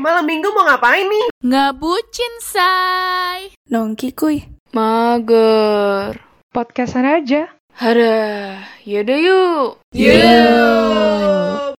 Malam minggu mau ngapain nih? Ngebucin, say. Nongki kuy. Mager. Podcastan aja. Hara, yaudah yuk. Yuk.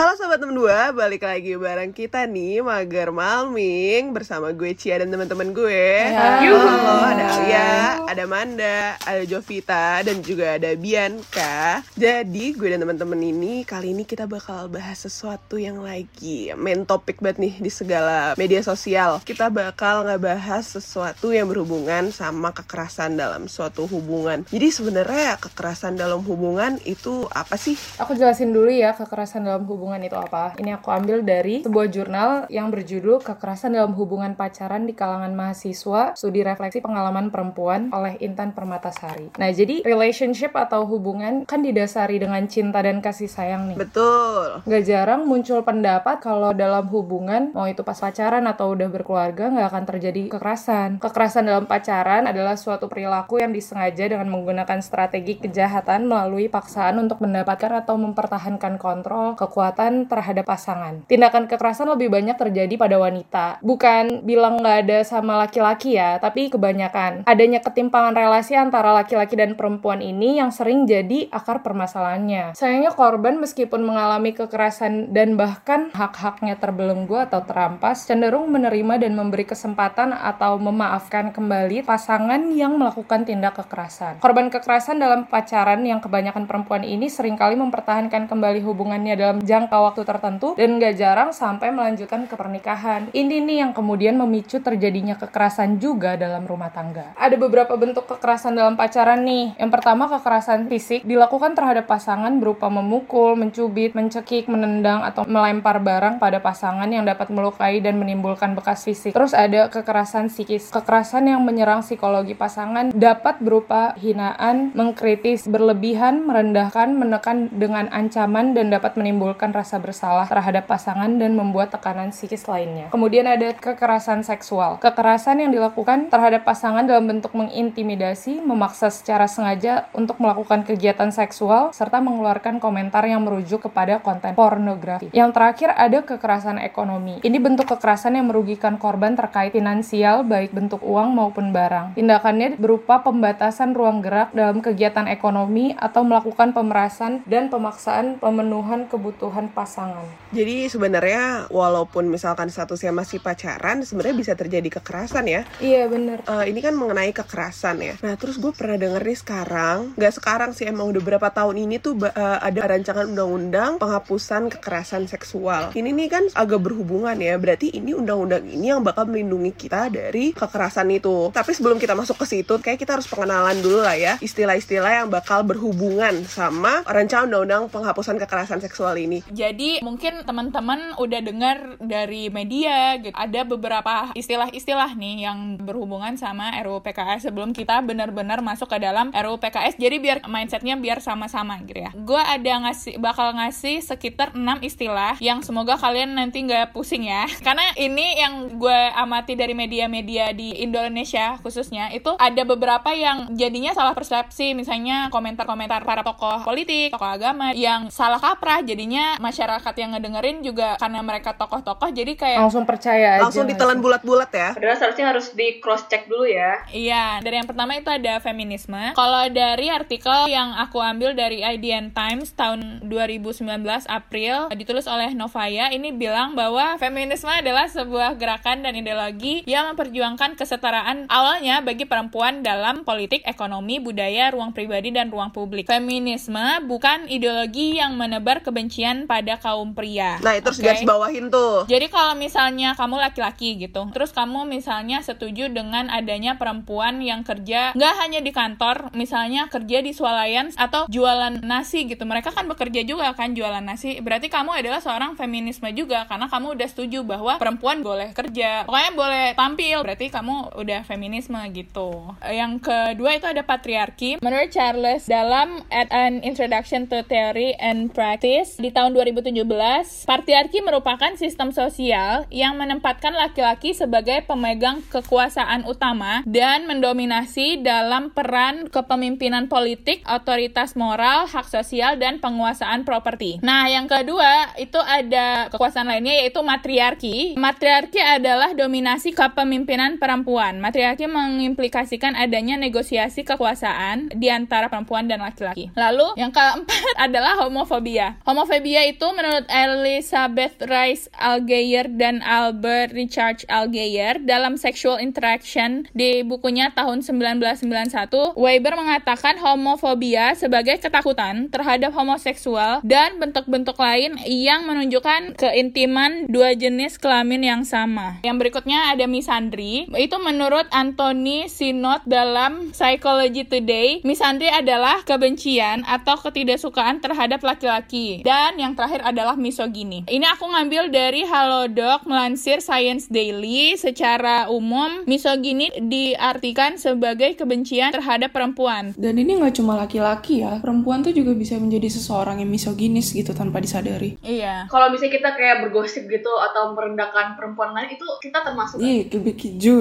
Halo Sobat Temen Dua, balik lagi bareng kita nih Mager Malming bersama gue Cia dan teman-teman gue. Halo. Halo, ada Alia, ada Manda, ada Jovita dan juga ada Bianca. Jadi gue dan teman-teman ini kali ini kita bakal bahas sesuatu yang lagi main topik banget nih di segala media sosial. Kita bakal ngebahas sesuatu yang berhubungan sama kekerasan dalam suatu hubungan. Jadi sebenarnya kekerasan dalam hubungan itu apa sih? Aku jelasin dulu ya kekerasan dalam hubungan itu apa. Ini aku ambil dari sebuah jurnal yang berjudul Kekerasan dalam Hubungan Pacaran di Kalangan Mahasiswa, Studi Refleksi Pengalaman Perempuan oleh Intan Permatasari. Nah, jadi relationship atau hubungan kan didasari dengan cinta dan kasih sayang nih. Betul. Gak jarang muncul pendapat kalau dalam hubungan, mau itu pas pacaran atau udah berkeluarga, nggak akan terjadi kekerasan. Kekerasan dalam pacaran adalah suatu perilaku yang disengaja dengan menggunakan strategi kejahatan melalui paksaan untuk mendapatkan atau mempertahankan kontrol, kekuatan terhadap pasangan. Tindakan kekerasan lebih banyak terjadi pada wanita. Bukan bilang nggak ada sama laki-laki ya, tapi kebanyakan. Adanya ketimpangan relasi antara laki-laki dan perempuan ini yang sering jadi akar permasalahannya. Sayangnya korban meskipun mengalami kekerasan dan bahkan hak-haknya terbelenggu atau terampas, cenderung menerima dan memberi kesempatan atau memaafkan kembali pasangan yang melakukan tindak kekerasan. Korban kekerasan dalam pacaran yang kebanyakan perempuan ini sering kali mempertahankan kembali hubungannya dalam jangka waktu tertentu dan gak jarang sampai melanjutkan ke pernikahan. Ini nih yang kemudian memicu terjadinya kekerasan juga dalam rumah tangga. Ada beberapa bentuk kekerasan dalam pacaran nih. Yang pertama kekerasan fisik dilakukan terhadap pasangan berupa memukul, mencubit, mencekik, menendang, atau melempar barang pada pasangan yang dapat melukai dan menimbulkan bekas fisik. Terus ada kekerasan psikis. Kekerasan yang menyerang psikologi pasangan dapat berupa hinaan, mengkritis, berlebihan, merendahkan, menekan dengan ancaman dan dapat menimbulkan rasa bersalah terhadap pasangan dan membuat tekanan psikis lainnya. Kemudian ada kekerasan seksual. Kekerasan yang dilakukan terhadap pasangan dalam bentuk mengintimidasi, memaksa secara sengaja untuk melakukan kegiatan seksual, serta mengeluarkan komentar yang merujuk kepada konten pornografi. Yang terakhir ada kekerasan ekonomi. Ini bentuk kekerasan yang merugikan korban terkait finansial, baik bentuk uang maupun barang. Tindakannya berupa pembatasan ruang gerak dalam kegiatan ekonomi atau melakukan pemerasan dan pemaksaan pemenuhan kebutuhan pasangan. Jadi sebenarnya walaupun misalkan statusnya masih pacaran, sebenarnya bisa terjadi kekerasan ya. Iya bener. Eh, ini kan mengenai kekerasan ya. Nah terus gue pernah denger nih sekarang, nggak sekarang sih emang udah berapa tahun ini tuh eh, ada rancangan undang-undang penghapusan kekerasan seksual. Ini nih kan agak berhubungan ya. Berarti ini undang-undang ini yang bakal melindungi kita dari kekerasan itu. Tapi sebelum kita masuk ke situ, kayak kita harus pengenalan dulu lah ya istilah-istilah yang bakal berhubungan sama rancangan undang-undang penghapusan kekerasan seksual ini. Jadi mungkin teman-teman udah dengar dari media gitu. Ada beberapa istilah-istilah nih yang berhubungan sama RUU PKS sebelum kita benar-benar masuk ke dalam RUU PKS. Jadi biar mindsetnya biar sama-sama gitu ya. Gue ada ngasih bakal ngasih sekitar 6 istilah yang semoga kalian nanti nggak pusing ya. Karena ini yang gue amati dari media-media di Indonesia khususnya itu ada beberapa yang jadinya salah persepsi misalnya komentar-komentar para tokoh politik, tokoh agama yang salah kaprah jadinya masyarakat yang ngedengerin juga karena mereka tokoh-tokoh jadi kayak Langsung percaya aja. Langsung ditelan bulat-bulat ya. Padahal seharusnya harus di cross check dulu ya. Iya, dari yang pertama itu ada feminisme. Kalau dari artikel yang aku ambil dari IDN Times tahun 2019 April ditulis oleh Novaya ini bilang bahwa feminisme adalah sebuah gerakan dan ideologi yang memperjuangkan kesetaraan awalnya bagi perempuan dalam politik, ekonomi, budaya, ruang pribadi dan ruang publik. Feminisme bukan ideologi yang menebar kebencian pada kaum pria. Nah, itu harus Oke? garis bawahin tuh. Jadi kalau misalnya kamu laki-laki gitu, terus kamu misalnya setuju dengan adanya perempuan yang kerja nggak hanya di kantor, misalnya kerja di swalayan atau jualan nasi gitu, mereka kan bekerja juga kan jualan nasi. Berarti kamu adalah seorang feminisme juga karena kamu udah setuju bahwa perempuan boleh kerja, pokoknya boleh tampil. Berarti kamu udah feminisme gitu. Yang kedua itu ada patriarki. Menurut Charles dalam At an Introduction to Theory and Practice di tahun 2017, patriarki merupakan sistem sosial yang menempatkan laki-laki sebagai pemegang kekuasaan utama dan mendominasi dalam peran kepemimpinan politik, otoritas moral, hak sosial, dan penguasaan properti. Nah, yang kedua itu ada kekuasaan lainnya yaitu matriarki. Matriarki adalah dominasi kepemimpinan perempuan. Matriarki mengimplikasikan adanya negosiasi kekuasaan di antara perempuan dan laki-laki. Lalu, yang keempat adalah homofobia. Homofobia itu menurut Elizabeth Rice Algeyer dan Albert Richard Algeyer dalam Sexual Interaction di bukunya tahun 1991, Weber mengatakan homofobia sebagai ketakutan terhadap homoseksual dan bentuk-bentuk lain yang menunjukkan keintiman dua jenis kelamin yang sama. Yang berikutnya ada misandri. Itu menurut Anthony Sinot dalam Psychology Today, misandri adalah kebencian atau ketidaksukaan terhadap laki-laki. Dan yang terakhir adalah misogini. Ini aku ngambil dari Halodoc melansir Science Daily. Secara umum, misogini diartikan sebagai kebencian terhadap perempuan. Dan ini nggak cuma laki-laki ya, perempuan tuh juga bisa menjadi seseorang yang misoginis gitu tanpa disadari. Iya. Kalau misalnya kita kayak bergosip gitu atau merendahkan perempuan lain itu kita termasuk Iya.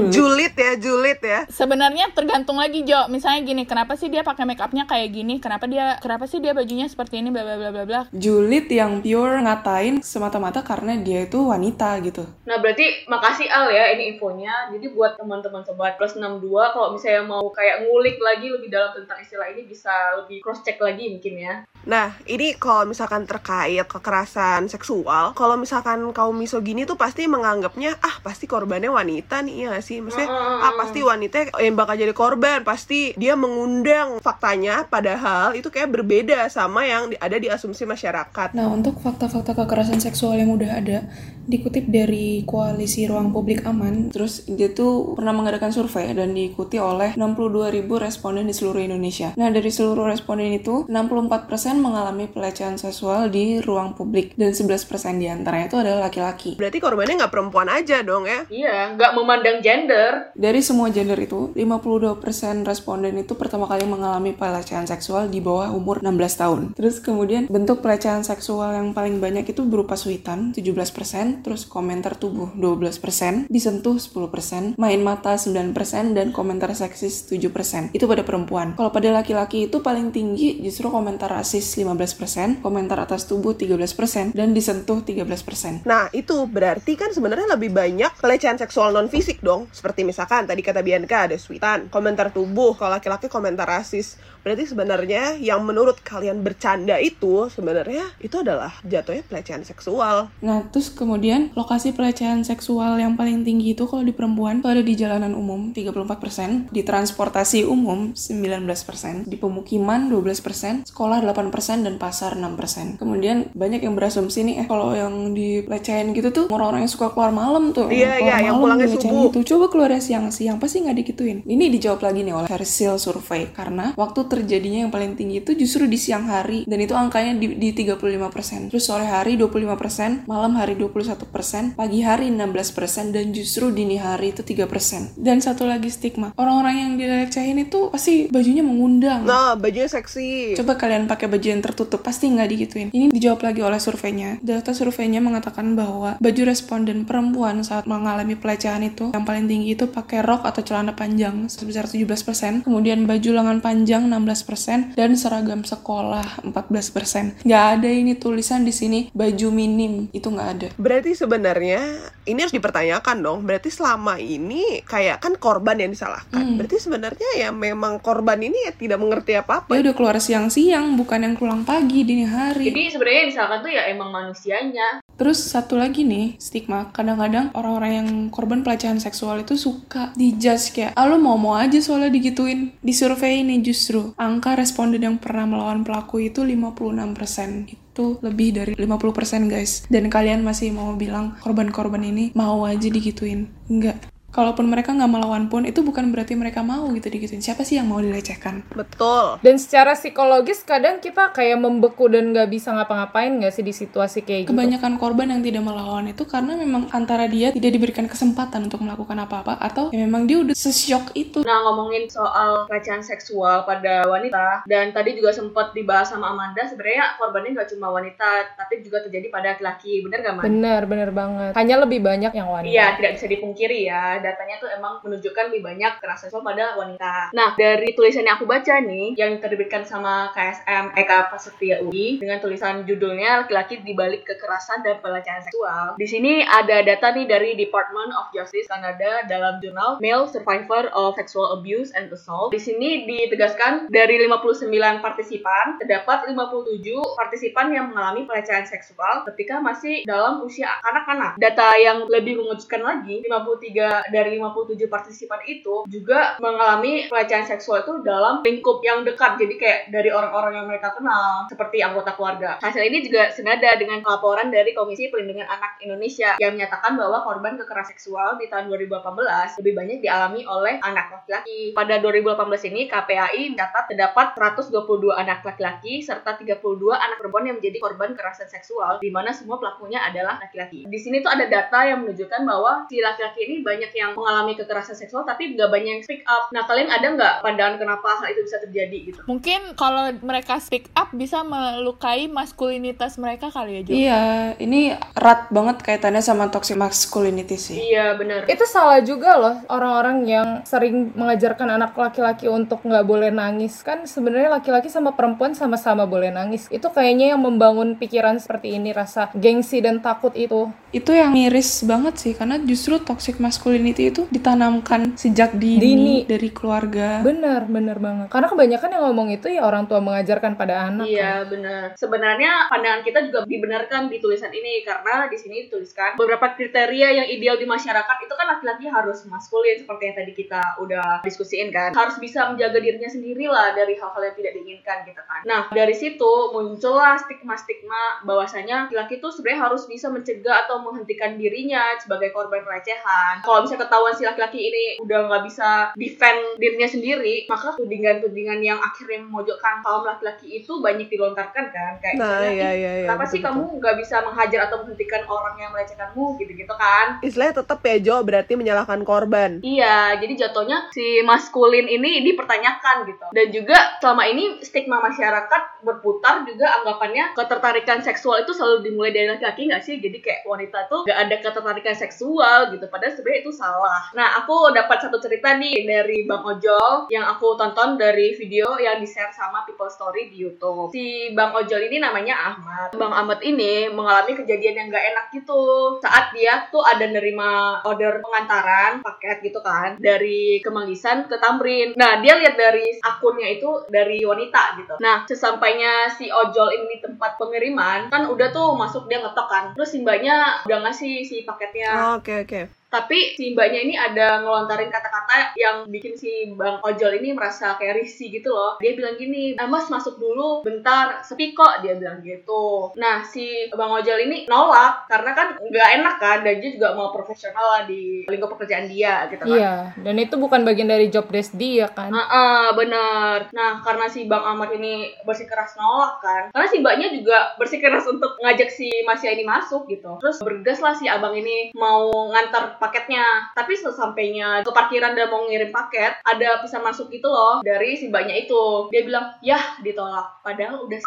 Julid ya, julid ya. Sebenarnya tergantung lagi Jo. Misalnya gini, kenapa sih dia pakai make upnya kayak gini? Kenapa dia kenapa sih dia bajunya seperti ini bla bla bla bla bla. Julid yang pure ngatain semata-mata karena dia itu wanita gitu. Nah berarti makasih Al ya ini infonya. Jadi buat teman-teman sobat plus 62 kalau misalnya mau kayak ngulik lagi lebih dalam tentang istilah ini bisa lebih cross check lagi mungkin ya. Nah, ini kalau misalkan terkait kekerasan seksual, kalau misalkan kaum misogini tuh pasti menganggapnya, ah pasti korbannya wanita nih, ya sih? Maksudnya, Mm-mm. ah pasti wanita yang bakal jadi korban, pasti dia mengundang faktanya, padahal itu kayak berbeda sama yang ada di asumsi masyarakat. Nah, untuk fakta-fakta kekerasan seksual yang udah ada, dikutip dari Koalisi Ruang Publik Aman, terus dia tuh pernah mengadakan survei dan diikuti oleh 62.000 responden di seluruh Indonesia. Nah, dari seluruh responden itu, 64% mengalami pelecehan seksual di ruang publik, dan 11% di antaranya itu adalah laki-laki. Berarti korbannya nggak perempuan aja dong ya? Iya, nggak memandang gender. Dari semua gender itu, 52% responden itu pertama kali mengalami pelecehan seksual di bawah umur 16 tahun. Terus kemudian bentuk pelecehan seksual yang paling banyak itu berupa suitan 17%, terus komentar tubuh 12%, disentuh 10%, main mata 9%, dan komentar seksis 7%. Itu pada perempuan. Kalau pada laki-laki itu paling tinggi justru komentar rasis 15%, komentar atas tubuh 13%, dan disentuh 13%. Nah, itu berarti kan sebenarnya lebih banyak pelecehan seksual non fisik dong. Seperti misalkan tadi kata Bianca ada sweetan, komentar tubuh, kalau laki-laki komentar rasis. Berarti sebenarnya yang menurut kalian bercanda itu sebenarnya itu adalah jatuhnya pelecehan seksual. Nah, terus kemudian lokasi pelecehan seksual yang paling tinggi itu kalau di perempuan itu ada di jalanan umum 34%, di transportasi umum 19%, di pemukiman 12%, sekolah 8%, dan pasar 6%. Kemudian banyak yang berasumsi nih, eh kalau yang dilecehin gitu tuh orang-orang yang suka keluar malam tuh. Iya, keluar iya, yang pulangnya subuh. Gitu. Coba keluarnya siang-siang, pasti nggak digituin. Ini dijawab lagi nih oleh Hersil Survey, karena waktu terjadinya yang paling tinggi itu justru di siang hari, dan itu angkanya di, di 35%. Terus sore hari 25%, malam hari 21%, pagi hari 16%, dan justru dini hari itu 3%. Dan satu lagi stigma, orang-orang yang dilecehin itu pasti bajunya mengundang. Nah, bajunya seksi. Coba kalian pakai baju yang tertutup, pasti nggak digituin. Ini dijawab lagi oleh surveinya. Data surveinya mengatakan bahwa baju responden perempuan saat mengalami pelecehan itu yang paling tinggi itu pakai rok atau celana panjang sebesar 17%, kemudian baju lengan panjang 16%, dan seragam sekolah 14%. Nggak ada ini tulisan di sini baju minim, itu nggak ada. Berarti sebenarnya ini harus dipertanyakan dong. Berarti selama ini kayak kan korban yang disalahkan. Berarti sebenarnya ya memang korban ini ya tidak mengerti apa-apa. Dia udah keluar siang-siang, bukan yang pulang pagi, dini hari. Jadi sebenarnya yang misalkan tuh ya emang manusianya. Terus satu lagi nih, stigma. Kadang-kadang orang-orang yang korban pelecehan seksual itu suka dijudge kayak, ah lu mau-mau aja soalnya digituin. Di survei ini justru, angka responden yang pernah melawan pelaku itu 56%. Itu lebih dari 50% guys. Dan kalian masih mau bilang korban-korban ini mau aja digituin. Enggak. Kalaupun mereka nggak melawan pun itu bukan berarti mereka mau gitu digituin siapa sih yang mau dilecehkan Betul. Dan secara psikologis kadang kita kayak membeku dan nggak bisa ngapa-ngapain nggak sih di situasi kayak gitu. kebanyakan korban yang tidak melawan itu karena memang antara dia tidak diberikan kesempatan untuk melakukan apa-apa atau ya memang dia udah sesyok itu Nah ngomongin soal pelecehan seksual pada wanita dan tadi juga sempat dibahas sama Amanda sebenarnya korbannya nggak cuma wanita tapi juga terjadi pada laki-laki bener gak Man? Bener, bener banget. Hanya lebih banyak yang wanita. Iya, tidak bisa dipungkiri ya. Datanya tuh emang menunjukkan lebih banyak kekerasan seksual pada wanita. Nah, dari tulisan yang aku baca nih, yang terbitkan sama KSM Eka Prasetya UI dengan tulisan judulnya Laki-laki dibalik kekerasan dan pelecehan seksual. Di sini ada data nih dari Department of Justice Kanada dalam jurnal Male Survivor of Sexual Abuse and Assault. Di sini ditegaskan dari 59 partisipan, terdapat 57 partisipan yang mengalami pelecehan seksual ketika masih dalam usia anak-anak. Data yang lebih mengejutkan lagi, 53 dari 57 partisipan itu juga mengalami pelecehan seksual itu dalam lingkup yang dekat. Jadi kayak dari orang-orang yang mereka kenal, seperti anggota keluarga. Hasil ini juga senada dengan laporan dari Komisi Perlindungan Anak Indonesia yang menyatakan bahwa korban kekerasan seksual di tahun 2018 lebih banyak dialami oleh anak laki-laki. Pada 2018 ini KPAI mencatat terdapat 122 anak laki-laki serta 32 anak perempuan yang menjadi korban kekerasan seksual di mana semua pelakunya adalah laki-laki. Di sini tuh ada data yang menunjukkan bahwa si laki-laki ini banyak yang mengalami kekerasan seksual tapi nggak banyak yang speak up. Nah kalian ada nggak pandangan kenapa hal itu bisa terjadi gitu? Mungkin kalau mereka speak up bisa melukai maskulinitas mereka kali ya, Jo. iya ini erat banget kaitannya sama toxic masculinity sih Iya benar. Itu salah juga loh orang-orang yang sering mengajarkan anak laki-laki untuk nggak boleh nangis kan sebenarnya laki-laki sama perempuan sama-sama boleh nangis itu kayaknya yang membangun pikiran seperti ini rasa gengsi dan takut itu itu yang miris banget sih karena justru toxic masculinity itu ditanamkan sejak dini, Dini. dari keluarga bener bener banget karena kebanyakan yang ngomong itu ya orang tua mengajarkan pada anak kan. Iya benar. Sebenarnya pandangan kita juga dibenarkan di tulisan ini karena di sini dituliskan beberapa kriteria yang ideal di masyarakat itu kan laki-laki harus maskulin seperti yang tadi kita udah diskusiin kan. Harus bisa menjaga dirinya sendiri lah dari hal-hal yang tidak diinginkan gitu kan. Nah dari situ muncullah stigma-stigma bahwasanya laki-laki itu sebenarnya harus bisa mencegah atau menghentikan dirinya sebagai korban pelecehan. Kalau misalnya ketahuan si laki-laki ini udah nggak bisa defend dirinya sendiri, maka tudingan-tudingan yang akhirnya memojokkan kaum laki-laki itu banyak dilontarkan kan kayak Nah, misalnya, iya, "Ih, iya, iya, kenapa sih betul-betul. kamu nggak bisa menghajar atau menghentikan orang yang melecehkanmu gitu-gitu kan Istilahnya tetap ya Jo berarti menyalahkan korban. Iya, jadi jatuhnya si maskulin ini dipertanyakan gitu. Dan juga selama ini stigma masyarakat berputar juga anggapannya ketertarikan seksual itu selalu dimulai dari laki-laki nggak sih? Jadi kayak wanita tuh nggak ada ketertarikan seksual gitu. Padahal sebenarnya itu salah. Nah, aku dapat satu cerita nih dari Bang Ojol yang aku tonton dari video yang di-share sama People Story di YouTube. Si Bang Ojol ini namanya Ahmad. Bang Ahmad ini mengalami kejadian yang nggak enak gitu. Saat dia tuh ada nerima order pengantaran paket gitu kan dari Kemanggisan ke Tamrin. Nah, dia lihat dari akunnya itu dari wanita gitu. Nah, sesampainya si ojol ini di tempat pengiriman, kan udah tuh masuk dia ngetok kan. Terus si mbaknya udah ngasih si paketnya Oh, Oke oke. Tapi si mbaknya ini ada ngelontarin kata-kata yang bikin si bang ojol ini merasa kayak risih gitu loh dia bilang gini "Eh, mas masuk dulu bentar sepi kok dia bilang gitu nah si bang ojol ini nolak karena kan nggak enak kan dan dia juga mau profesional lah di lingkup pekerjaan dia gitu kan iya dan itu bukan bagian dari job desk dia kan Heeh, bener. Nah, karena si Bang Ahmad ini bersikeras nolak kan. Karena si mbaknya juga bersikeras untuk ngajak si Masya ini masuk gitu. Terus bergas lah si abang ini mau ngantar paketnya. Tapi sesampainya ke parkiran dan mau ngirim paket, ada pesan masuk gitu loh dari si mbaknya itu. Dia bilang, yah ditolak. Padahal udah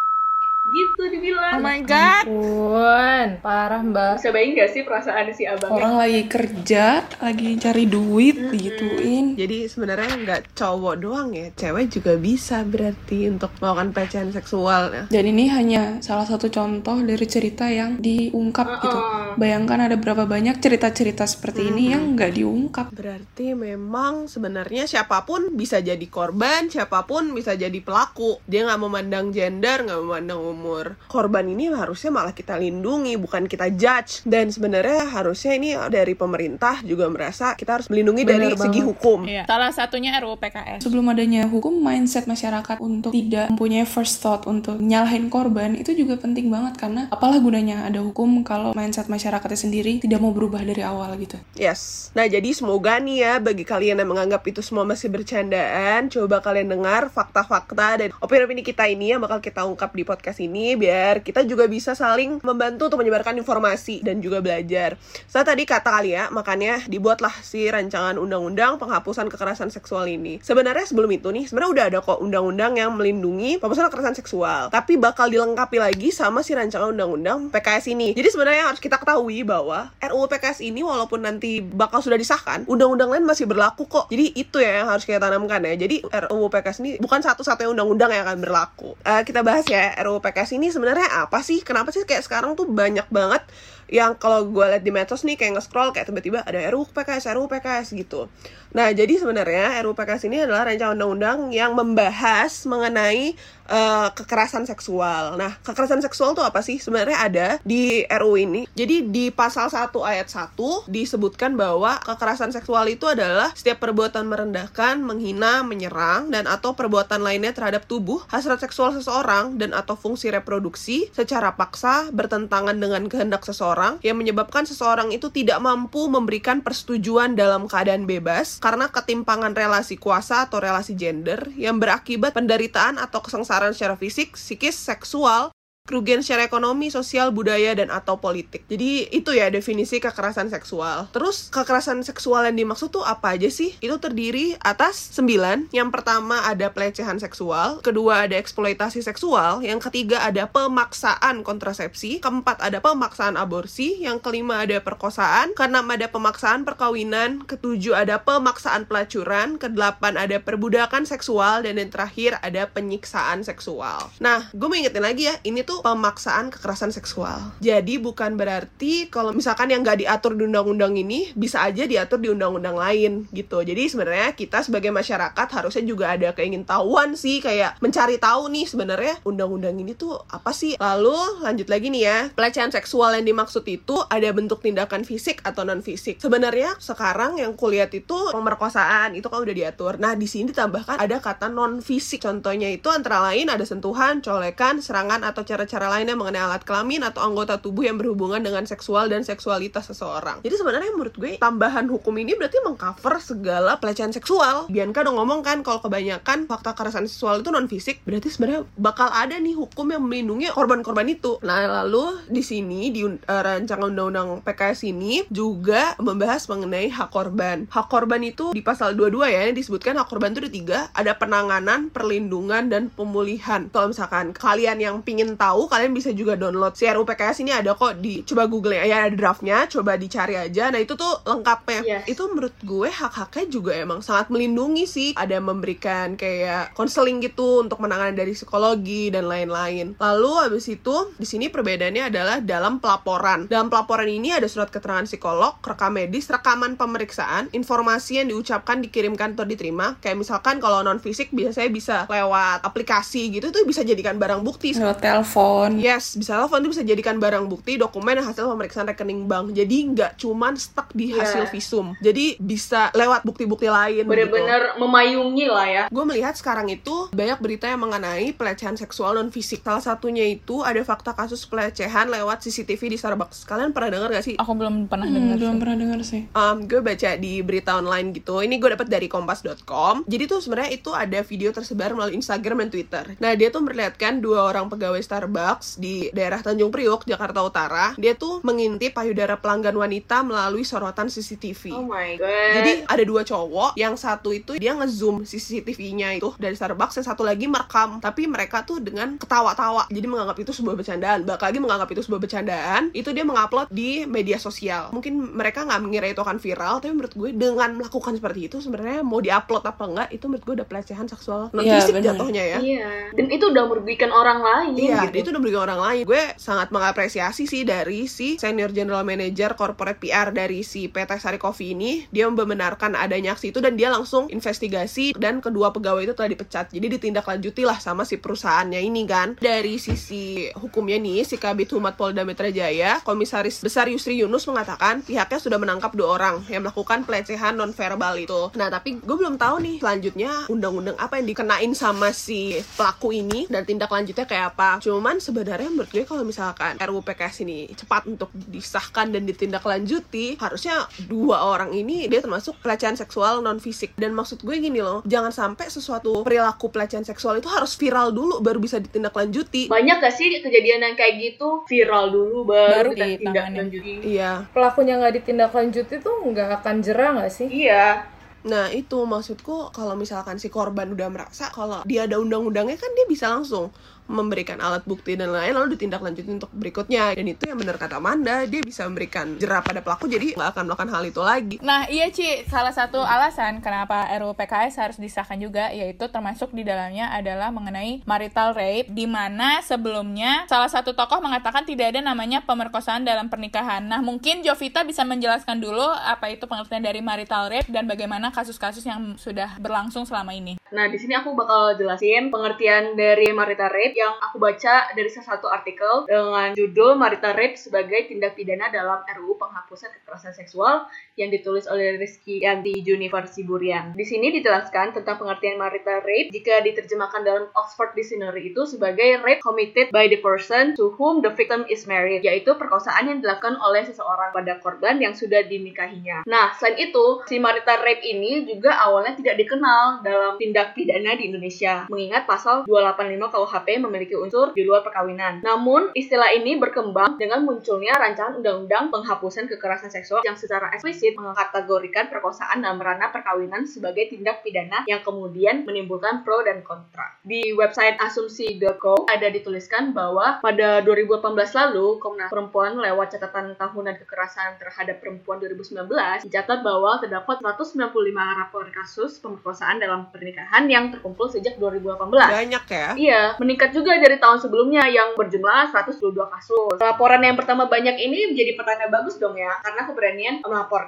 gitu dibilang. Oh my god. Pun parah mbak Bisa bayangin gak sih perasaan si abangnya? orang lagi kerja lagi cari duit digituin Jadi sebenarnya nggak cowok doang ya, cewek juga bisa berarti untuk melakukan pelecehan seksual ya. dan ini hanya salah satu contoh dari cerita yang diungkap gitu bayangkan ada berapa banyak cerita-cerita seperti ini yang nggak diungkap Berarti memang sebenarnya siapa pun bisa jadi korban, siapa pun bisa jadi pelaku. Dia nggak memandang gender, nggak memandang umur. Korban ini harusnya malah kita lindungi, bukan kita judge. Dan sebenarnya harusnya ini dari pemerintah juga merasa kita harus melindungi dari Bener segi banget. hukum. Iya. Salah satunya RUU PKS. Sebelum adanya hukum, mindset masyarakat untuk tidak mempunyai first thought untuk nyalahin korban itu juga penting banget karena apalah gunanya ada hukum kalau mindset masyarakatnya sendiri tidak mau berubah dari awal gitu. Yes. Nah, jadi semoga nih ya bagi kalian yang menganggap itu semua masih bercandaan, coba kalian dengar fakta-fakta dan opini-opini kita ini yang bakal kita ungkap di podcast ini biar kita juga bisa saling membantu untuk menyebarkan informasi dan juga belajar. Saya tadi kata kali ya, makanya dibuatlah si rancangan undang-undang penghapusan kekerasan seksual ini. Sebenarnya sebelum itu nih, sebenarnya udah ada kok undang-undang yang melindungi penghapusan kekerasan seksual, tapi bakal dilengkapi lagi sama si rancangan undang-undang PKS ini. Jadi sebenarnya harus kita ketahui bahwa RUU PKS ini walaupun nanti bakal sudah disahkan, undang-undang lain masih berlaku kok. Jadi itu ya yang harus kita tanamkan ya. Jadi RUU PKS ini bukan satu-satunya undang-undang yang akan berlaku. Eh, kita bahas ya RUU PKS ini sebenarnya apa sih? Kenapa sih kayak sekarang tuh banyak banget yang kalau gue liat di medsos nih kayak nge-scroll kayak tiba-tiba ada RUU PKS, RUU PKS gitu. Nah, jadi sebenarnya RUU PKS ini adalah rancangan undang-undang yang membahas mengenai eh, kekerasan seksual. Nah, kekerasan seksual tuh apa sih? Sebenarnya ada di RUU ini. Jadi di pasal 1 ayat 1 disebutkan bahwa kekerasan seksual itu adalah setiap perbuatan merendahkan, menghina, menyerang dan atau perbuatan lainnya terhadap tubuh, hasrat seksual seseorang dan atau fungsi reproduksi secara paksa bertentangan dengan kehendak seseorang yang menyebabkan seseorang itu tidak mampu memberikan persetujuan dalam keadaan bebas karena ketimpangan relasi kuasa atau relasi gender yang berakibat penderitaan atau kesengsaraan secara fisik, psikis, seksual, kerugian secara ekonomi, sosial, budaya, dan atau politik. Jadi itu ya definisi kekerasan seksual. Terus kekerasan seksual yang dimaksud tuh apa aja sih? Itu terdiri atas sembilan. Yang pertama ada pelecehan seksual, kedua ada eksploitasi seksual, yang ketiga ada pemaksaan kontrasepsi, keempat ada pemaksaan aborsi, yang kelima ada perkosaan, keenam ada pemaksaan perkawinan, ketujuh ada pemaksaan pelacuran, kedelapan ada perbudakan seksual, dan yang terakhir ada penyiksaan seksual. Nah, gue mau ingetin lagi ya, ini tuh pemaksaan kekerasan seksual. Jadi bukan berarti kalau misalkan yang nggak diatur di undang-undang ini bisa aja diatur di undang-undang lain gitu. Jadi sebenarnya kita sebagai masyarakat harusnya juga ada keingintahuan sih kayak mencari tahu nih sebenarnya undang-undang ini tuh apa sih. Lalu lanjut lagi nih ya, pelecehan seksual yang dimaksud itu ada bentuk tindakan fisik atau non fisik. Sebenarnya sekarang yang kulihat itu pemerkosaan itu kan udah diatur. Nah di sini ditambahkan ada kata non fisik. Contohnya itu antara lain ada sentuhan, colekan, serangan atau cara-cara lainnya mengenai alat kelamin atau anggota tubuh yang berhubungan dengan seksual dan seksualitas seseorang. Jadi sebenarnya menurut gue tambahan hukum ini berarti mengcover segala pelecehan seksual. Bianca udah ngomong kan kalau kebanyakan fakta kekerasan seksual itu non fisik, berarti sebenarnya bakal ada nih hukum yang melindungi korban-korban itu. Nah, lalu di sini di uh, rancangan undang-undang PKS ini juga membahas mengenai hak korban. Hak korban itu di pasal 22 ya disebutkan hak korban itu ada tiga, ada penanganan, perlindungan dan pemulihan. Kalau misalkan kalian yang pingin tahu, kalian bisa juga download si RUU PKS ini ada kok di coba google ya ada draftnya, coba dicari aja. Nah itu tuh lengkapnya. Yes. Itu menurut gue hak-haknya juga emang sangat melindungi sih. Ada memberikan kayak konseling gitu untuk menangani dari psikologi dan lain-lain. Lalu habis itu di sini perbedaannya adalah dalam pelaporan. Dalam pelaporan ini ada surat keterangan psikolog, rekam medis, rekaman pemeriksaan, informasi yang diucapkan, dikirimkan atau diterima. Kayak misalkan kalau non fisik biasanya bisa lewat aplikasi gitu tuh bisa jadikan barang bukti. Lewat telepon. Yes, bisa telepon itu bisa jadikan barang bukti, dokumen hasil pemeriksaan rekening bank. Jadi nggak cuman stuck di hasil Yeah. visum. Jadi bisa lewat bukti-bukti lain. gitu. Bener-bener memayungi lah ya. Gue melihat sekarang itu banyak berita yang mengenai pelecehan seksual non fisik. Salah satunya itu ada fakta kasus pelecehan lewat CCTV di Starbucks. Kalian pernah dengar gak sih? Aku belum pernah Hmm, dengar. belum sih. pernah dengar sih. Um, gue baca di berita online gitu. Ini gue dapat dari kompas.com. Jadi tuh sebenarnya itu ada video tersebar melalui Instagram dan Twitter. Nah, dia tuh memperlihatkan dua orang pegawai Starbucks di daerah Tanjung Priok, Jakarta Utara. Dia tuh mengintip payudara pelanggan wanita melalui sorotan CCTV. Oh my god. Jadi ada dua cowok, yang satu itu dia ngezoom CCTV-nya itu dari Starbucks, yang satu lagi merekam. Tapi mereka tuh dengan ketawa-tawa, jadi menganggap itu sebuah bercandaan. Bahkan lagi menganggap itu sebuah bercandaan, itu dia mengupload di media sosial. Mungkin mereka nggak mengira itu akan viral, tapi menurut gue dengan melakukan seperti itu sebenarnya mau diupload apa enggak, itu menurut gue udah pelecehan seksual non Iya, fisik bener. jatuhnya ya. Iya. Dan itu udah merugikan orang lain Iya, gitu itu udah merugikan orang lain. Gue sangat mengapresiasi sih dari si senior general manager corporate PR dari si PT Sari Coffee ini. Dia membenarkan adanya aksi itu dan dia langsung investigasi dan kedua pegawai itu telah dipecat. Jadi ditindaklanjuti lah sama si perusahaannya ini kan. Dari sisi hukumnya nih si Kabit Humas Polda Metro Jaya Komisaris Besar Yusri Yunus mengatakan pihaknya sudah menangkap dua orang yang melakukan pelecehan non verbal itu. Nah tapi gue belum tahu nih selanjutnya undang-undang apa yang dikenain sama si pelaku ini dan tindak lanjutnya kayak apa cuman sebenarnya menurut gue kalau misalkan RUU PKS ini cepat untuk disahkan dan ditindaklanjuti harusnya dua orang ini dia termasuk pelecehan seksual non fisik dan maksud gue gini loh jangan sampai sesuatu perilaku pelecehan seksual itu harus viral dulu baru bisa ditindaklanjuti Banyak gak sih kejadian yang kayak gitu viral dulu Baru baru, kita ditangani. tindak lanjuti? iya Pelakunya nggak ditindaklanjuti tuh nggak akan jerah nggak sih? Iya, Nah itu maksudku kalau misalkan si korban udah merasa kalau dia ada undang-undangnya kan dia bisa langsung memberikan alat bukti dan lain lalu ditindaklanjuti untuk berikutnya dan itu yang benar kata Amanda dia bisa memberikan jerah pada pelaku jadi nggak akan melakukan hal itu lagi Nah, iya Ci, salah satu alasan kenapa RUU PKS harus disahkan juga yaitu termasuk di dalamnya adalah mengenai marital rape di mana sebelumnya salah satu tokoh mengatakan tidak ada namanya pemerkosaan dalam pernikahan. Nah, mungkin Jovita bisa menjelaskan dulu apa itu pengertian dari marital rape dan bagaimana kasus-kasus yang sudah berlangsung selama ini. Nah, di sini aku bakal jelasin pengertian dari marital rape yang aku baca dari salah satu artikel dengan judul marital rape sebagai tindak pidana dalam RUU penghapusan kekerasan seksual yang ditulis oleh Rizky Yanti Junifer Siburian. Di sini dijelaskan tentang pengertian marital rape jika diterjemahkan dalam Oxford Dictionary itu sebagai rape committed by the person to whom the victim is married, yaitu perkosaan yang dilakukan oleh seseorang pada korban yang sudah dinikahinya. Nah, selain itu, si marital rape ini juga awalnya tidak dikenal dalam tindak pidana di Indonesia, mengingat pasal 285 KUHP memiliki unsur di luar perkawinan. Namun, istilah ini berkembang dengan munculnya rancangan undang-undang penghapusan kekerasan seksual yang secara eksplisit mengkategorikan perkosaan dalam ranah perkawinan sebagai tindak pidana yang kemudian menimbulkan pro dan kontra. Di website asumsi.co ada dituliskan bahwa pada 2018 lalu Komnas Perempuan lewat catatan tahunan kekerasan terhadap perempuan 2019 dicatat bahwa terdapat 195 rapor kasus pemerkosaan dalam pernikahan yang terkumpul sejak 2018. banyak ya Iya, meningkat juga dari tahun sebelumnya yang berjumlah 122 kasus. Laporan yang pertama banyak ini menjadi pertanyaan bagus dong ya, karena keberanian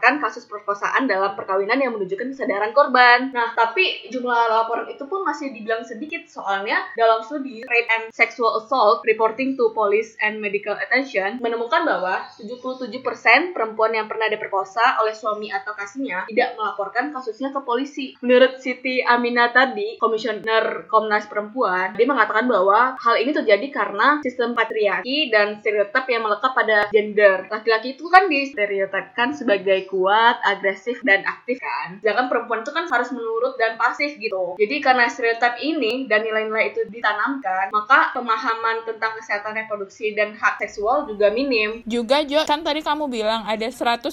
melaporkan kasus perkosaan dalam perkawinan yang menunjukkan kesadaran korban. Nah, tapi jumlah laporan itu pun masih dibilang sedikit soalnya dalam studi Rape and Sexual Assault Reporting to Police and Medical Attention menemukan bahwa 77% perempuan yang pernah diperkosa oleh suami atau kasihnya tidak melaporkan kasusnya ke polisi. Menurut Siti Aminah tadi, Komisioner Komnas Perempuan, dia mengatakan bahwa hal ini terjadi karena sistem patriarki dan stereotip yang melekat pada gender. Laki-laki itu kan distereotipkan sebagai kuat, agresif, dan aktif kan. Sedangkan perempuan itu kan harus menurut dan pasif gitu. Jadi karena stereotip ini dan nilai-nilai itu ditanamkan, maka pemahaman tentang kesehatan reproduksi dan hak seksual juga minim. Juga Jo, kan tadi kamu bilang ada 195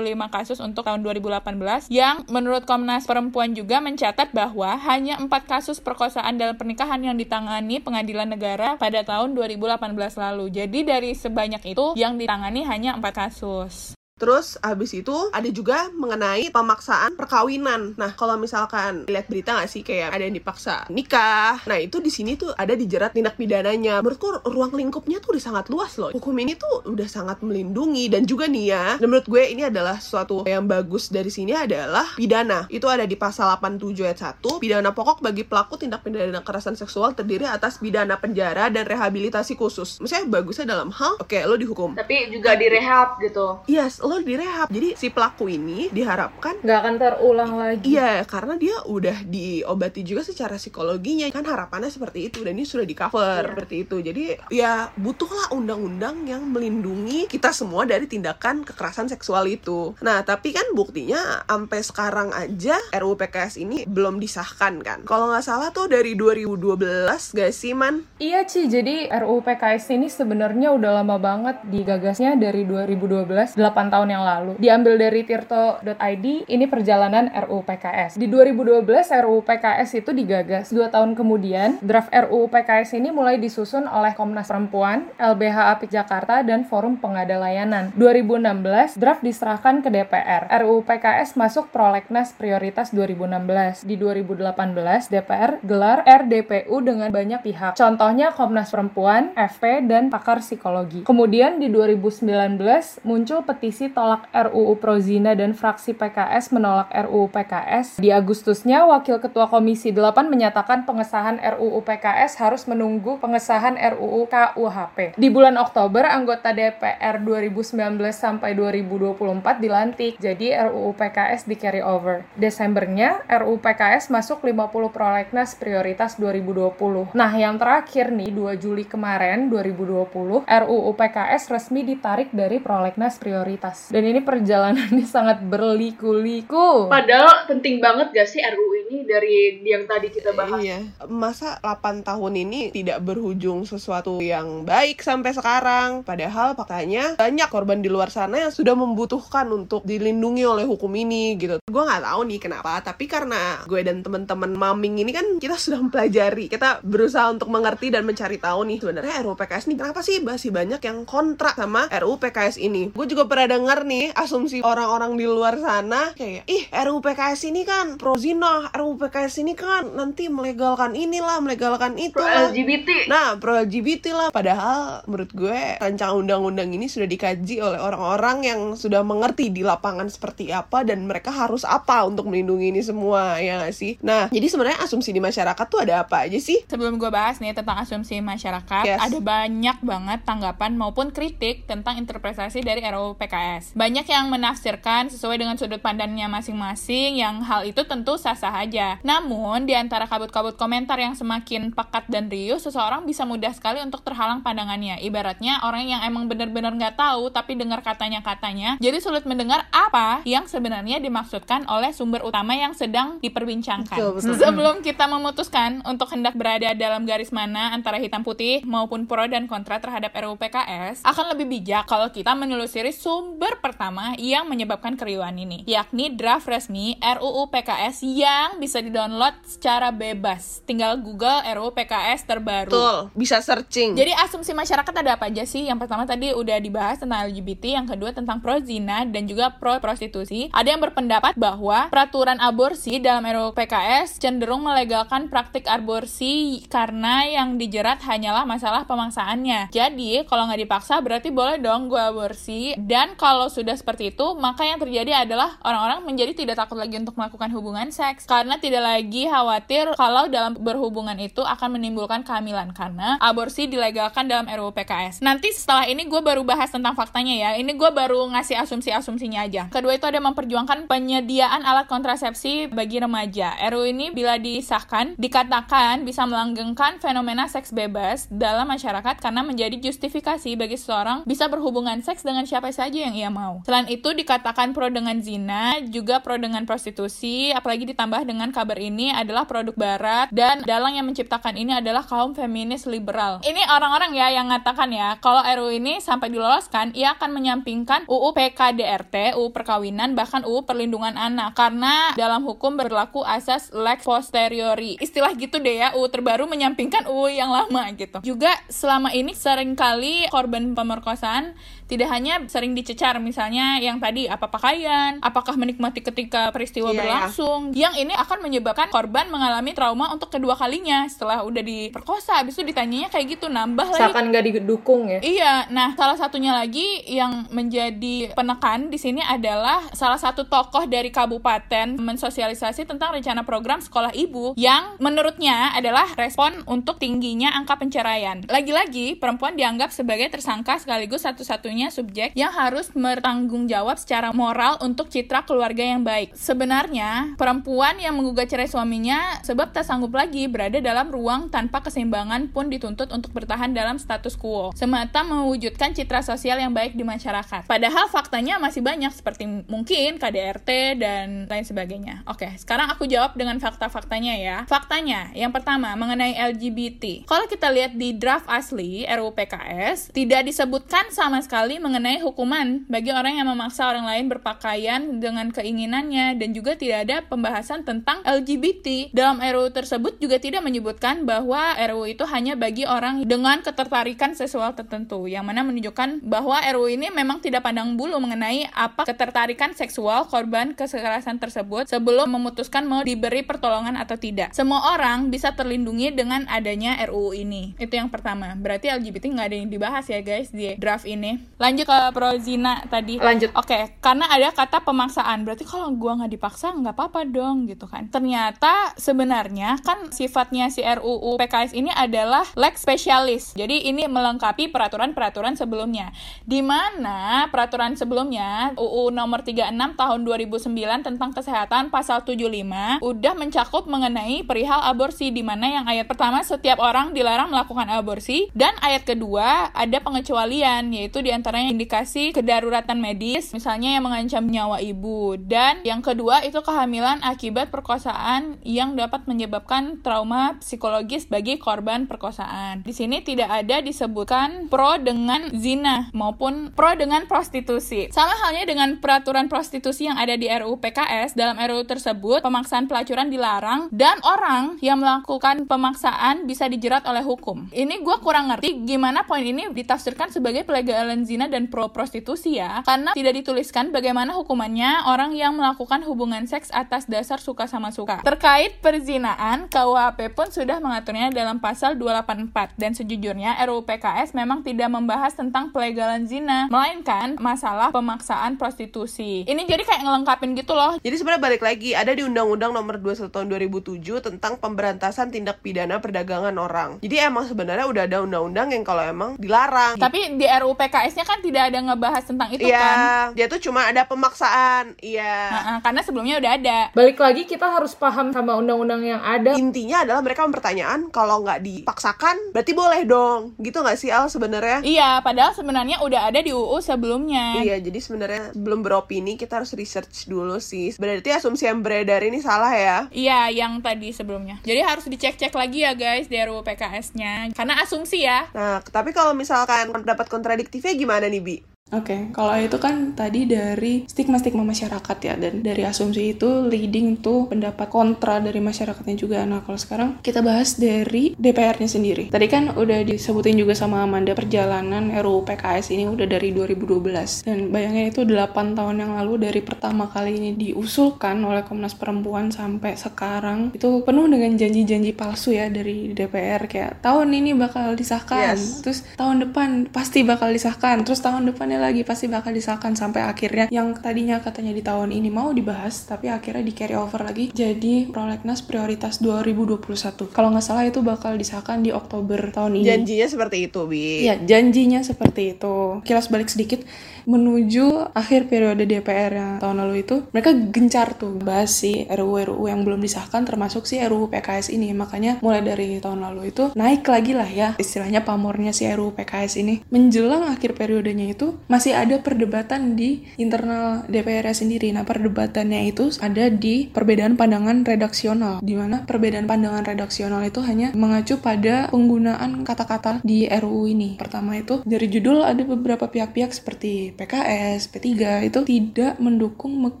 kasus untuk tahun 2018 yang menurut Komnas Perempuan juga mencatat bahwa hanya 4 kasus perkosaan dalam pernikahan yang ditangani pengadilan negara pada tahun 2018 lalu. Jadi dari sebanyak itu yang ditangani hanya 4 kasus. Terus abis itu ada juga mengenai pemaksaan perkawinan. Nah kalau misalkan lihat berita nggak sih kayak ada yang dipaksa nikah. Nah itu di sini tuh ada dijerat tindak pidananya. Menurutku ruang lingkupnya tuh udah sangat luas loh. Hukum ini tuh udah sangat melindungi dan juga nih ya. Dan menurut gue ini adalah suatu yang bagus dari sini adalah pidana. Itu ada di pasal 87 ayat 1. Pidana pokok bagi pelaku tindak pidana kekerasan seksual terdiri atas pidana penjara dan rehabilitasi khusus. Maksudnya bagusnya dalam hal oke lo dihukum. Tapi juga direhab gitu. Yes, lo direhab. Jadi si pelaku ini diharapkan Nggak akan terulang lagi. Iya, karena dia udah diobati juga secara psikologinya kan harapannya seperti itu dan ini sudah di cover Iya. seperti itu. Jadi ya butuhlah undang-undang yang melindungi kita semua dari tindakan kekerasan seksual itu. Nah, tapi kan buktinya sampai sekarang aja RUU PKS ini belum disahkan kan. Kalau nggak salah tuh dari 2012 gak sih man? Iya Ci, jadi RUU PKS ini sebenarnya udah lama banget digagasnya dari 2012, 8 tahun tahun yang lalu. Diambil dari tirto.id, ini perjalanan RUU PKS. Di 2012 RUU PKS itu digagas. Dua tahun kemudian, draft RUU PKS ini mulai disusun oleh Komnas Perempuan, LBH Apik Jakarta, dan Forum Pengada Layanan. 2016, draft diserahkan ke DPR. RUU PKS masuk prolegnas prioritas 2016. Di 2018, DPR gelar RDPU dengan banyak pihak. Contohnya Komnas Perempuan, FP, dan pakar psikologi. Kemudian di 2019 muncul petisi tolak RUU Prozina dan fraksi PKS menolak RUU PKS. Di Agustusnya, Wakil Ketua Komisi 8 menyatakan pengesahan RUU PKS harus menunggu pengesahan RUU KUHP. Di bulan Oktober, anggota DPR 2019 sampai 2024 dilantik, jadi RUU PKS di carry over. Desembernya, RUU PKS masuk 50 prolegnas prioritas 2020. Nah, yang terakhir nih, 2 Juli kemarin, 2020, RUU PKS resmi ditarik dari prolegnas prioritas. Dan ini perjalanannya sangat berliku-liku. Padahal penting banget gak sih RUU ini dari yang tadi kita bahas? Iya, masa 8 tahun ini tidak berujung sesuatu yang baik sampai sekarang. Padahal faktanya banyak korban di luar sana yang sudah membutuhkan untuk dilindungi oleh hukum ini gitu. Gue nggak tahu nih kenapa, tapi karena gue dan teman-teman maming ini kan kita sudah mempelajari, kita berusaha untuk mengerti dan mencari tahu nih sebenarnya RUU PKS ini kenapa sih masih banyak yang kontra sama RUU PKS ini. Gue juga pernah dengar nih asumsi orang-orang di luar sana kayak ih RUU PKS ini kan pro zina, RUU PKS ini kan nanti melegalkan inilah, melegalkan itu Pro. LGBT. Nah, pro LGBT lah. Padahal menurut gue rancangan undang-undang ini sudah dikaji oleh orang-orang yang sudah mengerti di lapangan seperti apa dan mereka harus apa untuk melindungi ini semua, ya nggak sih? Nah, jadi sebenarnya asumsi di masyarakat tuh ada apa aja sih? Sebelum gue bahas nih tentang asumsi masyarakat, Yes. ada banyak banget tanggapan maupun kritik tentang interpretasi dari RUU PKS. Banyak yang menafsirkan sesuai dengan sudut pandangnya masing-masing, yang hal itu tentu sah-sah aja. Namun, di antara kabut-kabut komentar yang semakin pekat dan riuh, seseorang bisa mudah sekali untuk terhalang pandangannya. Ibaratnya orang yang emang benar-benar nggak tahu, tapi dengar katanya-katanya, jadi sulit mendengar apa yang sebenarnya dimaksudkan oleh sumber utama yang sedang diperbincangkan. Betul, betul. Sebelum kita memutuskan untuk hendak berada dalam garis mana antara hitam putih maupun pro dan kontra terhadap RUU PKS, akan lebih bijak kalau kita menelusuri sumber pertama yang menyebabkan keriuhan ini, yakni draft resmi RUU PKS yang bisa didownload secara bebas. Tinggal Google RUU PKS terbaru. Betul, bisa searching. Jadi asumsi masyarakat ada apa aja sih? Yang pertama tadi udah dibahas tentang LGBT, yang kedua tentang pro zina dan juga pro prostitusi. Ada yang berpendapat bahwa peraturan aborsi dalam RUU PKS cenderung melegalkan praktik aborsi karena yang dijerat hanyalah masalah pemaksaannya. Jadi kalau nggak dipaksa berarti boleh dong gue aborsi. Dan kalau sudah seperti itu, maka yang terjadi adalah orang-orang menjadi tidak takut lagi untuk melakukan hubungan seks karena tidak lagi khawatir kalau dalam berhubungan itu akan menimbulkan kehamilan karena aborsi dilegalkan dalam RUU PKS. Nanti setelah ini gue baru bahas tentang faktanya ya. Ini gue baru ngasih asumsi-asumsinya aja. Kedua itu ada memperjuangkan penyediaan alat kontrasepsi bagi remaja. RUU ini bila disahkan dikatakan bisa melanggengkan fenomena seks bebas dalam masyarakat karena menjadi justifikasi bagi seseorang bisa berhubungan seks dengan siapa saja yang ia mau. Selain itu dikatakan pro dengan zina, juga pro dengan prostitusi, apalagi ditambah dengan kabar ini adalah produk barat dan dalang yang menciptakan ini adalah kaum feminis liberal. Ini orang-orang ya yang mengatakan ya, kalau RUU ini sampai diloloskan, ia akan menyampingkan UU PKDRT, UU perkawinan, bahkan UU perlindungan anak karena dalam hukum berlaku asas lex posteriori. Istilah gitu deh ya, UU terbaru menyampingkan UU yang lama gitu. Juga selama ini sering kali korban pemerkosaan tidak hanya sering dicecar misalnya yang tadi apa pakaian, apakah menikmati ketika peristiwa Iya, ya. berlangsung. Yang ini akan menyebabkan korban mengalami trauma untuk kedua kalinya setelah udah diperkosa. Habis itu ditanyanya kayak gitu, nambah lagi Seakan nggak didukung ya. Iya, nah salah satunya lagi yang menjadi penekan di sini adalah salah satu tokoh dari kabupaten mensosialisasi tentang rencana program sekolah ibu yang menurutnya adalah respon untuk tingginya angka perceraian. Lagi-lagi perempuan dianggap sebagai tersangka sekaligus satu-satunya subjek yang harus bertanggung jawab secara moral untuk citra keluarga yang baik. Sebenarnya perempuan yang menggugat cerai suaminya sebab tak sanggup lagi berada dalam ruang tanpa keseimbangan pun dituntut untuk bertahan dalam status quo semata mewujudkan citra sosial yang baik di masyarakat. Padahal faktanya masih banyak seperti mungkin KDRT dan lain sebagainya. Oke, sekarang aku jawab dengan fakta-faktanya ya. Faktanya, yang pertama mengenai LGBT. Kalau kita lihat di draft asli RUU PKS, tidak disebutkan sama sekali sekali mengenai hukuman bagi orang yang memaksa orang lain berpakaian dengan keinginannya dan juga tidak ada pembahasan tentang LGBT. Dalam RUU tersebut juga tidak menyebutkan bahwa RUU itu hanya bagi orang dengan ketertarikan seksual tertentu, yang mana menunjukkan bahwa RUU ini memang tidak pandang bulu mengenai apa ketertarikan seksual korban kekerasan tersebut sebelum memutuskan mau diberi pertolongan atau tidak. Semua orang bisa terlindungi dengan adanya RUU ini. Itu yang pertama. Berarti LGBT nggak ada yang dibahas ya guys di draft ini. Lanjut ke pro zina tadi. Lanjut. Oke, karena ada kata pemaksaan. Berarti kalau gua nggak dipaksa nggak apa-apa dong gitu kan. Ternyata sebenarnya kan sifatnya si RUU PKS ini adalah lex specialis. Jadi ini melengkapi peraturan-peraturan sebelumnya. Di mana peraturan sebelumnya UU nomor 36 tahun 2009 tentang kesehatan pasal 75 udah mencakup mengenai perihal aborsi di mana yang ayat pertama setiap orang dilarang melakukan aborsi dan ayat kedua ada pengecualian yaitu di antaranya indikasi kedaruratan medis misalnya yang mengancam nyawa ibu dan yang kedua itu kehamilan akibat perkosaan yang dapat menyebabkan trauma psikologis bagi korban perkosaan. Di sini tidak ada disebutkan pro dengan zina maupun pro dengan prostitusi. Sama halnya dengan peraturan prostitusi yang ada di RUU PKS dalam RUU tersebut pemaksaan pelacuran dilarang dan orang yang melakukan pemaksaan bisa dijerat oleh hukum. Ini gue kurang ngerti gimana poin ini ditafsirkan sebagai pelegalan zina dan pro prostitusi ya, karena tidak dituliskan bagaimana hukumannya orang yang melakukan hubungan seks atas dasar suka sama suka. Terkait perzinaan, KUHP pun sudah mengaturnya dalam pasal 284 dan sejujurnya RUU PKS memang tidak membahas tentang pelegalan zina, melainkan masalah pemaksaan prostitusi. Ini jadi kayak ngelengkapin gitu loh. Jadi sebenarnya balik lagi ada di Undang-Undang Nomor 21 tahun 2007 tentang pemberantasan tindak pidana perdagangan orang. Jadi emang sebenarnya udah ada undang-undang yang kalau emang dilarang. Tapi di RUU PKS-nya kan tidak ada ngebahas tentang itu Iya, kan. dia tuh cuma ada pemaksaan. Iya. Nah, karena sebelumnya udah ada. Balik lagi kita harus paham sama undang-undang yang ada. Intinya adalah mereka mempertanyaan kalau nggak dipaksakan berarti boleh dong. Gitu nggak sih Al sebenarnya? Iya, padahal sebenarnya udah ada di UU sebelumnya. Iya, jadi sebenarnya belum beropini kita harus research dulu sih. Berarti asumsi yang beredar ini salah ya. Iya, yang tadi sebelumnya. Jadi harus dicek-cek lagi ya guys di RUU PKS-nya. Karena asumsi ya. Nah, tapi kalau misalkan pendapat kontradiktifnya gimana nih, Bi? Oke, kalau itu kan tadi dari stigma-stigma masyarakat ya, dan dari asumsi itu leading to pendapat kontra dari masyarakatnya juga. Nah, kalau sekarang kita bahas dari DPR-nya sendiri. Tadi kan udah disebutin juga sama Amanda perjalanan RUU PKS ini udah dari 2012. Dan bayangin itu 8 tahun yang lalu dari pertama kali ini diusulkan oleh Komnas Perempuan sampai sekarang itu penuh dengan janji-janji palsu ya dari DPR kayak tahun ini bakal disahkan, Yes. terus tahun depan pasti bakal disahkan, terus tahun depannya lagi pasti bakal disahkan sampai akhirnya yang tadinya katanya di tahun ini mau dibahas tapi akhirnya di carry over lagi jadi prolegnas prioritas 2021 kalau nggak salah itu bakal disahkan di Oktober tahun ini Janjinya seperti itu, Bi. Iya, janjinya seperti itu. Kilas balik sedikit menuju akhir periode DPR yang tahun lalu itu, mereka gencar tuh bahas si RUU-RUU yang belum disahkan termasuk si RUU PKS ini. Makanya mulai dari tahun lalu itu naik lagi lah ya istilahnya pamornya si RUU PKS ini. Menjelang akhir periodenya itu masih ada perdebatan di internal DPR sendiri. Nah, perdebatannya itu ada di perbedaan pandangan redaksional di mana perbedaan pandangan redaksional itu hanya mengacu pada penggunaan kata-kata di RUU ini. Pertama itu dari judul ada beberapa pihak-pihak seperti PKS, P3 itu tidak mendukung me-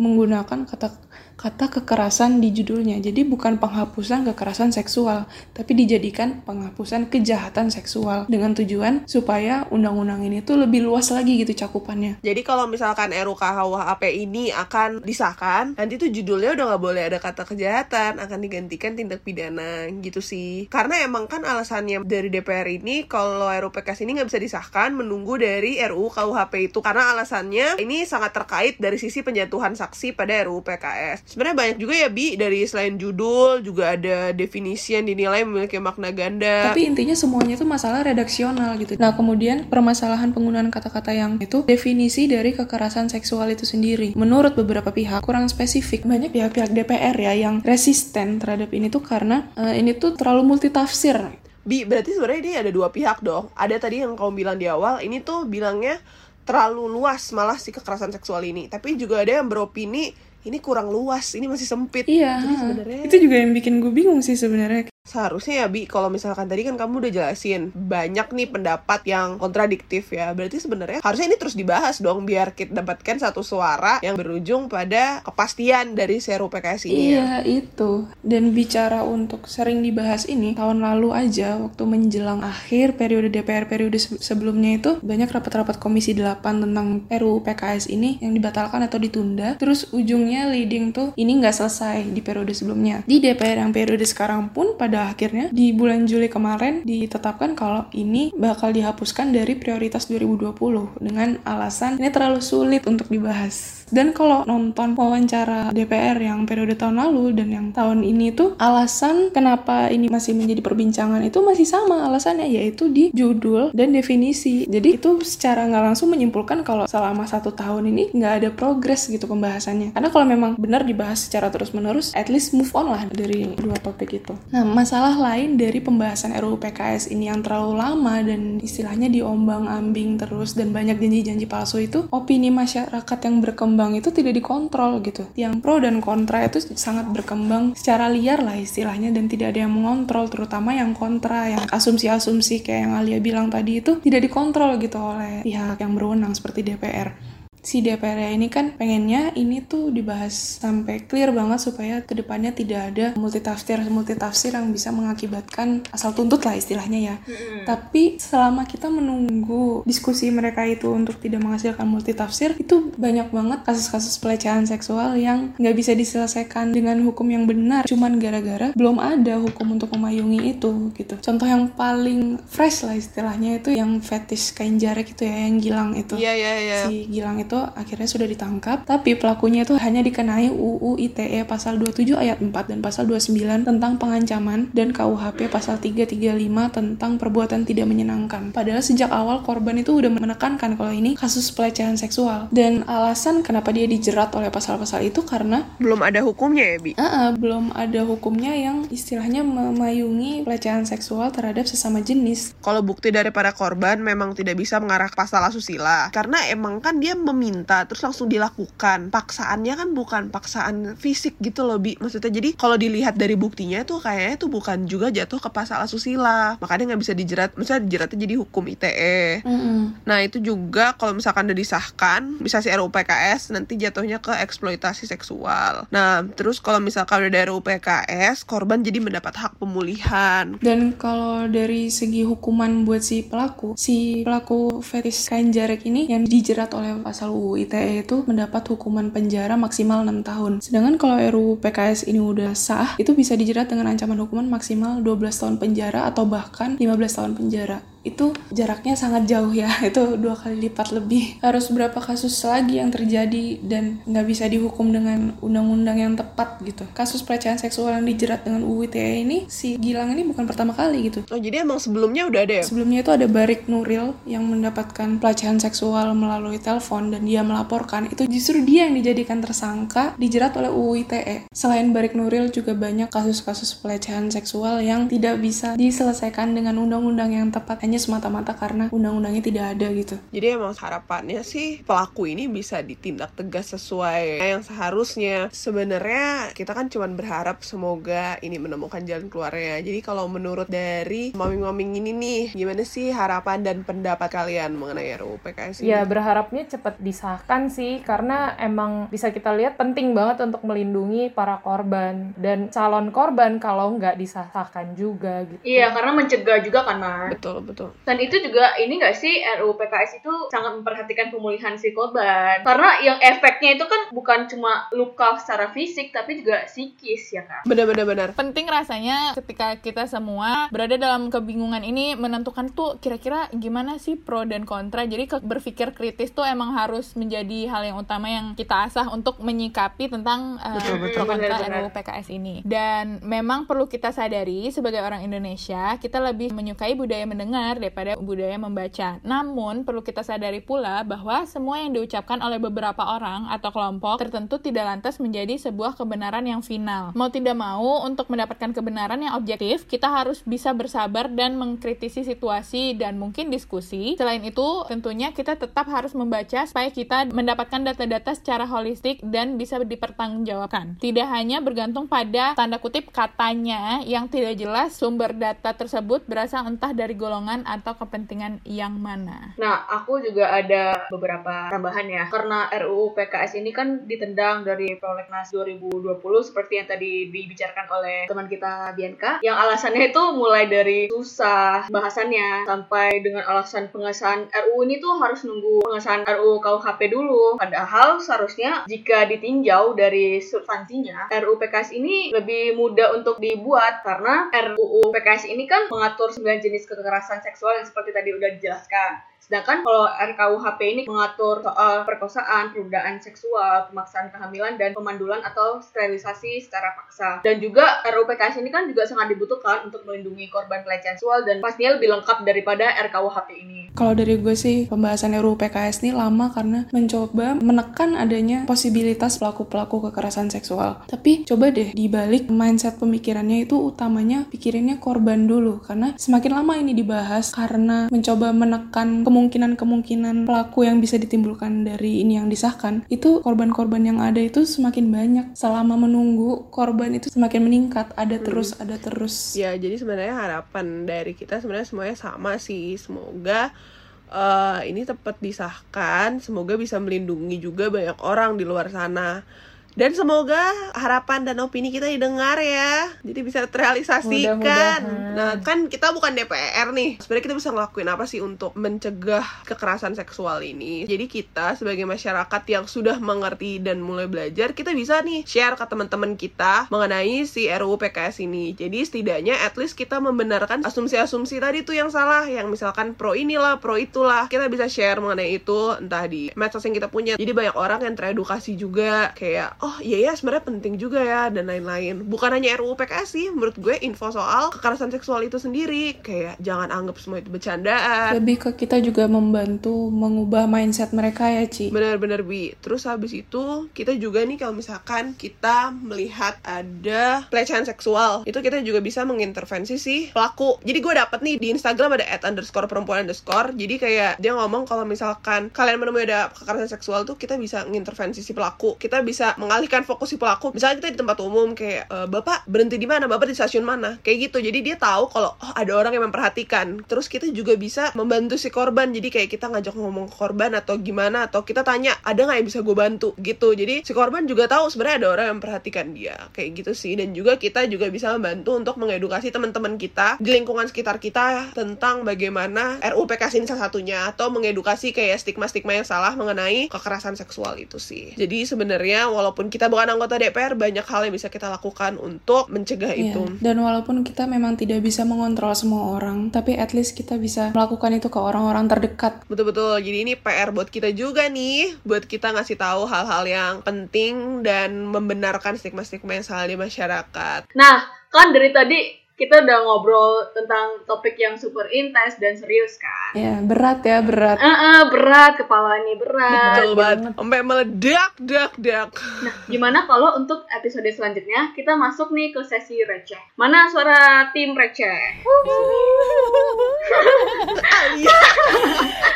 menggunakan kata kata kekerasan di judulnya. Jadi bukan penghapusan kekerasan seksual, tapi dijadikan penghapusan kejahatan seksual dengan tujuan supaya undang-undang ini tuh lebih luas lagi gitu cakupannya. Jadi kalau misalkan RUKHWHP ini akan disahkan, nanti tuh judulnya udah nggak boleh ada kata kejahatan, akan digantikan tindak pidana gitu sih. Karena emang kan alasannya dari DPR ini kalau RUPKS ini nggak bisa disahkan menunggu dari RUU KUHP itu karena alasannya ini sangat terkait dari sisi penjatuhan saksi pada RUU PKS. Sebenarnya banyak juga ya Bi dari selain judul juga ada definisi yang dinilai memiliki makna ganda. Tapi intinya semuanya itu masalah redaksional gitu. Nah, kemudian permasalahan penggunaan kata-kata yang itu definisi dari kekerasan seksual itu sendiri. Menurut beberapa pihak kurang spesifik. Banyak pihak-pihak DPR ya yang resisten terhadap ini tuh karena eh, ini tuh terlalu multitafsir. Bi, berarti sebenarnya ini ada dua pihak dong. Ada tadi yang kamu bilang di awal, ini tuh bilangnya terlalu luas malah si kekerasan seksual ini. Tapi juga ada yang beropini ini kurang luas, ini masih sempit. Iya. Jadi sebenarnya Itu juga yang bikin gue bingung sih sebenarnya. Seharusnya ya Bi, kalau misalkan tadi kan kamu udah jelasin banyak nih pendapat yang kontradiktif ya. Berarti sebenarnya harusnya ini terus dibahas dong biar kita dapatkan satu suara yang berujung pada kepastian dari seru PKS ini ya. Iya itu. Dan bicara untuk sering dibahas ini, tahun lalu aja waktu menjelang akhir periode DPR periode se- sebelumnya itu banyak rapat-rapat Komisi 8 tentang RUU PKS ini yang dibatalkan atau ditunda. Terus ujungnya leading tuh ini nggak selesai di periode sebelumnya. Di DPR yang periode sekarang pun pada akhirnya di bulan Juli kemarin ditetapkan kalau ini bakal dihapuskan dari prioritas 2020 dengan alasan ini terlalu sulit untuk dibahas. Dan kalau nonton wawancara DPR yang periode tahun lalu dan yang tahun ini tuh alasan kenapa ini masih menjadi perbincangan itu masih sama alasannya yaitu di judul dan definisi. Jadi itu secara nggak langsung menyimpulkan kalau selama satu tahun ini nggak ada progres gitu pembahasannya. Karena kalau memang benar dibahas secara terus menerus, at least move on lah dari dua topik itu. Nah masalah lain dari pembahasan RUU PKS ini yang terlalu lama dan istilahnya diombang ambing terus dan banyak janji-janji palsu itu opini masyarakat yang berkembang itu tidak dikontrol gitu. Yang pro dan kontra itu sangat berkembang secara liar lah istilahnya dan tidak ada yang mengontrol terutama yang kontra yang asumsi-asumsi kayak yang Alia bilang tadi itu tidak dikontrol gitu oleh pihak yang berwenang seperti DPR si DPR ini kan pengennya ini tuh dibahas sampai clear banget supaya ke depannya tidak ada multitafsir multitafsir yang bisa mengakibatkan asal tuntut lah istilahnya ya. Tapi selama kita menunggu diskusi mereka itu untuk tidak menghasilkan multitafsir itu banyak banget kasus-kasus pelecehan seksual yang nggak bisa diselesaikan dengan hukum yang benar cuman gara-gara belum ada hukum untuk memayungi itu gitu. Contoh yang paling fresh lah istilahnya itu yang fetish kain jarik itu ya yang Gilang itu Iya, iya, iya. si Gilang itu akhirnya sudah ditangkap tapi pelakunya itu hanya dikenai UU ITE pasal 27 ayat 4 dan pasal 29 tentang pengancaman dan KUHP pasal 335 tentang perbuatan tidak menyenangkan. Padahal sejak awal korban itu udah menekankan kalau ini kasus pelecehan seksual. Dan alasan kenapa dia dijerat oleh pasal-pasal itu karena Belum ada hukumnya ya Bi? Ah, ah, belum ada hukumnya yang istilahnya memayungi pelecehan seksual terhadap sesama jenis. Kalau bukti dari para korban memang tidak bisa mengarah ke pasal asusila. Karena emang kan dia meminta terus langsung dilakukan paksaannya kan bukan paksaan fisik gitu loh bi maksudnya jadi kalau dilihat dari buktinya tuh kayaknya tuh bukan juga jatuh ke pasal asusila makanya nggak bisa dijerat maksudnya dijeratnya jadi hukum ITE Mm-mm. Nah itu juga kalau misalkan udah disahkan bisa si RUU PKS nanti jatuhnya ke eksploitasi seksual. Nah terus kalau misalkan udah ada RUU PKS korban jadi mendapat hak pemulihan. Dan kalau dari segi hukuman buat si pelaku, si pelaku fetis kain jarik ini yang dijerat oleh pasal UU ITE itu mendapat hukuman penjara maksimal 6 tahun. Sedangkan kalau RUU PKS ini udah sah, itu bisa dijerat dengan ancaman hukuman maksimal 12 tahun penjara atau bahkan 15 tahun penjara itu jaraknya sangat jauh ya itu dua kali lipat lebih harus berapa kasus lagi yang terjadi dan nggak bisa dihukum dengan undang-undang yang tepat gitu kasus pelecehan seksual yang dijerat dengan UU ITE ini si Gilang ini bukan pertama kali gitu Oh jadi emang sebelumnya udah ada ya? Sebelumnya itu ada Barik Nuril yang mendapatkan pelecehan seksual melalui telepon dan dia melaporkan. Itu justru dia yang dijadikan tersangka dijerat oleh UU ITE. Selain Barik Nuril juga banyak kasus-kasus pelecehan seksual yang tidak bisa diselesaikan dengan undang-undang yang tepat hanya semata-mata karena undang-undangnya tidak ada gitu. Jadi emang harapannya sih pelaku ini bisa ditindak tegas sesuai yang seharusnya. Sebenarnya kita kan cuma berharap semoga ini menemukan jalan keluarnya. Jadi kalau menurut dari maming-maming ini nih, gimana sih harapan dan pendapat kalian mengenai RUU PKS ini? Ya berharapnya cepat disahkan sih karena emang bisa kita lihat penting banget untuk melindungi para korban dan calon korban kalau nggak disahkan juga gitu. Iya, karena mencegah juga kan, Mar. Betul, betul. Dan itu juga ini nggak sih RUU PKS itu sangat memperhatikan pemulihan si korban. Karena yang efeknya itu kan bukan cuma luka secara fisik tapi juga psikis ya kan. Benar-benar benar. penting rasanya ketika kita semua berada dalam kebingungan ini menentukan tuh kira-kira gimana sih pro dan kontra jadi ke- berpikir kritis tuh emang harus menjadi hal yang utama yang kita asah untuk menyikapi tentang uh, Betul, betul. pro kontra. RUU PKS ini dan memang perlu kita sadari sebagai orang Indonesia kita lebih menyukai budaya mendengar mendengar daripada budaya membaca. Namun, perlu kita sadari pula bahwa semua yang diucapkan oleh beberapa orang atau kelompok tertentu tidak lantas menjadi sebuah kebenaran yang final. Mau tidak mau, untuk mendapatkan kebenaran yang objektif, kita harus bisa bersabar dan mengkritisi situasi dan mungkin diskusi. Selain itu, tentunya kita tetap harus membaca supaya kita mendapatkan data-data secara holistik dan bisa dipertanggungjawabkan. Tidak hanya bergantung pada tanda kutip katanya yang tidak jelas sumber data tersebut berasal entah dari golongan atau kepentingan yang mana. Nah, aku juga ada beberapa tambahan ya. Karena RUU PKS ini kan ditendang dari Prolegnas 2020 seperti yang tadi dibicarakan oleh teman kita Bianca. Yang alasannya itu mulai dari susah bahasannya sampai dengan alasan pengesahan RUU ini tuh harus nunggu pengesahan RUU KUHP dulu. Padahal seharusnya jika ditinjau dari substansinya, RUU PKS ini lebih mudah untuk dibuat karena RUU PKS ini kan mengatur 9 jenis kekerasan seksual yang seperti tadi udah dijelaskan. Sedangkan kalau RKUHP ini mengatur soal perkosaan, penodaan seksual, pemaksaan kehamilan, dan pemandulan atau sterilisasi secara paksa. Dan juga RUU PKS ini kan juga sangat dibutuhkan untuk melindungi korban pelecehan seksual dan pastinya lebih lengkap daripada RKUHP ini. Kalau dari gue sih pembahasan RUU PKS ini lama karena mencoba menekan adanya posibilitas pelaku-pelaku kekerasan seksual. Tapi coba deh dibalik mindset pemikirannya itu utamanya pikirinnya korban dulu karena semakin lama ini dibahas karena mencoba menekan kemungkinan-kemungkinan pelaku yang bisa ditimbulkan dari ini yang disahkan, itu korban-korban yang ada itu semakin banyak. Selama menunggu, korban itu semakin meningkat, ada terus, ada terus. Ya, jadi sebenarnya harapan dari kita sebenarnya semuanya sama sih. Semoga uh, ini tepat disahkan, semoga bisa melindungi juga banyak orang di luar sana. Dan semoga harapan dan opini kita didengar ya. Jadi bisa terrealisasikan. Nah, kan kita bukan DPR nih. Sebenarnya kita bisa ngelakuin apa sih untuk mencegah kekerasan seksual ini? Jadi kita sebagai masyarakat yang sudah mengerti dan mulai belajar, kita bisa nih share ke teman-teman kita mengenai si RUU PKS ini. Jadi setidaknya at least kita membenarkan asumsi-asumsi tadi tuh yang salah, yang misalkan pro inilah, pro itulah. Kita bisa share mengenai itu entah di medsos yang kita punya. Jadi banyak orang yang teredukasi juga kayak oh iya ya sebenarnya penting juga ya dan lain-lain. Bukan hanya RUU PKS sih, menurut gue info soal kekerasan seksual itu sendiri kayak jangan anggap semua itu bercandaan. Lebih ke kita juga membantu mengubah mindset mereka ya, Ci. Bener-bener bi. Terus habis itu kita juga nih kalau misalkan kita melihat ada pelecehan seksual, itu kita juga bisa mengintervensi si pelaku. Jadi gue dapet nih di Instagram ada at underscore perempuan underscore. Jadi kayak dia ngomong kalau misalkan kalian menemui ada kekerasan seksual tuh kita bisa mengintervensi si pelaku. Kita bisa mengalihkan fokus si pelaku. Misalnya kita di tempat umum kayak "E, bapak berhenti di mana, bapak di stasiun mana, kayak gitu. Jadi dia tahu kalau oh ada orang yang memperhatikan. Terus kita juga bisa membantu si korban. Jadi kayak kita ngajak ngomong korban atau gimana atau kita tanya ada nggak yang bisa gue bantu gitu. Jadi si korban juga tahu sebenarnya ada orang yang memperhatikan dia kayak gitu sih. Dan juga kita juga bisa membantu untuk mengedukasi teman-teman kita di lingkungan sekitar kita tentang bagaimana RUU PKS ini salah satunya atau mengedukasi kayak stigma-stigma yang salah mengenai kekerasan seksual itu sih. Jadi sebenarnya walaupun kita bukan anggota DPR banyak hal yang bisa kita lakukan untuk mencegah Iya, itu. Dan walaupun kita memang tidak bisa mengontrol semua orang, tapi at least kita bisa melakukan itu ke orang-orang terdekat. Betul-betul. Jadi ini PR buat kita juga nih, buat kita ngasih tahu hal-hal yang penting dan membenarkan stigma-stigma yang salah di masyarakat. Nah, kan dari tadi kita udah ngobrol tentang topik yang super intens dan serius kan. Ya, berat ya, berat. Eh, eh, berat, kepala ini berat. Betul banget. Sampai meledak, dak, dak. Nah, gimana kalau untuk episode selanjutnya kita masuk nih ke sesi receh. Mana suara tim receh?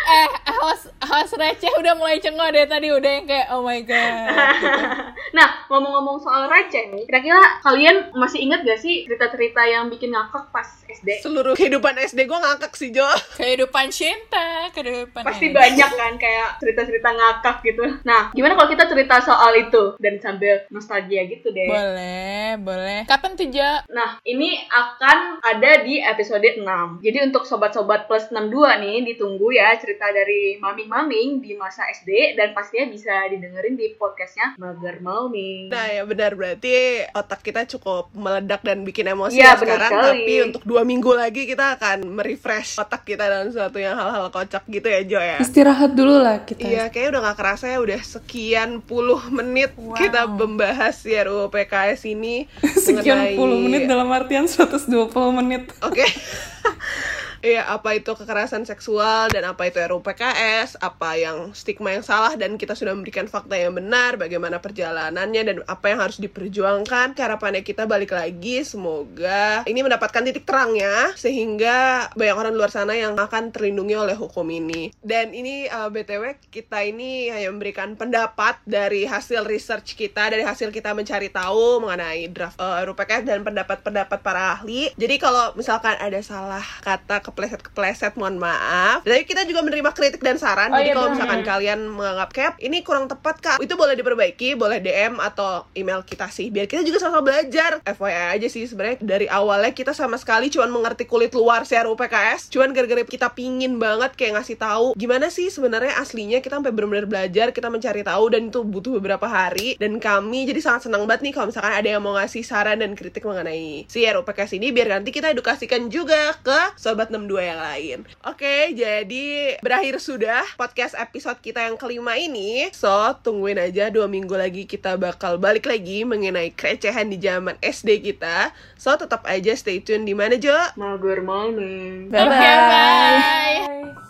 Eh host host receh udah mulai cengok deh tadi udah yang kayak oh my god nah, ngomong-ngomong soal receh nih, kira-kira kalian masih inget gak sih cerita-cerita yang bikin ngakak pas SD? Seluruh kehidupan SD gue ngakak sih, Jo. kehidupan cinta kehidupan Pasti banyak kan kayak cerita-cerita ngakak gitu. Nah, gimana kalau kita cerita soal itu dan sambil nostalgia gitu deh. boleh boleh kapan tuh Jo Nah, ini akan ada di episode 6. Jadi untuk sobat-sobat plus 62 nih, ditunggu ya cerita dari maming-maming di masa SD dan pastinya bisa didengerin di podcastnya Mager Maming. Nah ya benar berarti otak kita cukup meledak dan bikin emosi Iya, ya benar sekarang sekali. tapi untuk dua minggu lagi kita akan merefresh otak kita dalam sesuatu yang hal-hal kocak gitu ya Jo ya. Istirahat dulu lah kita. Iya, kayaknya udah gak kerasa ya udah sekian puluh menit kita membahas ya RUU PKS ini Sekian mengenai- puluh menit dalam artian 120 menit. Oke. Iya, apa itu kekerasan seksual dan apa itu RUU PKS, apa yang stigma yang salah dan kita sudah memberikan fakta yang benar, bagaimana perjalanannya dan apa yang harus diperjuangkan. Harapannya kita balik lagi, semoga ini mendapatkan titik terangnya sehingga banyak orang luar sana yang akan terlindungi oleh hukum ini. Dan ini uh, BTW kita ini hanya memberikan pendapat dari hasil research kita, dari hasil kita mencari tahu mengenai draft uh, RUU PKS dan pendapat-pendapat para ahli. Jadi kalau misalkan ada salah kata kepleset-kepleset mohon maaf. Tapi kita juga menerima kritik dan saran. Oh, Jadi iya, kalau misalkan kalian menganggap cap ini kurang tepat kak, itu boleh diperbaiki, boleh DM atau email kita sih. Biar kita juga sama-sama belajar. FYI aja sih sebenarnya dari awalnya kita sama sekali cuman mengerti kulit luar si RUU PKS. Cuman gara-gara kita pingin banget kayak ngasih tahu gimana sih sebenarnya aslinya kita sampai benar-benar belajar, kita mencari tahu dan itu butuh beberapa hari dan kami jadi sangat senang banget nih kalau misalkan ada yang mau ngasih saran dan kritik mengenai si RUU PKS ini biar nanti kita edukasikan juga ke sobat 62 yang lain. Oke, jadi berakhir sudah podcast episode kita yang kelima ini. So, tungguin aja dua minggu lagi kita bakal balik lagi mengenai kerecehan di zaman SD kita. So, tetap aja stay tune di mana Jo? Mager Malme. Oke, bye. Bye.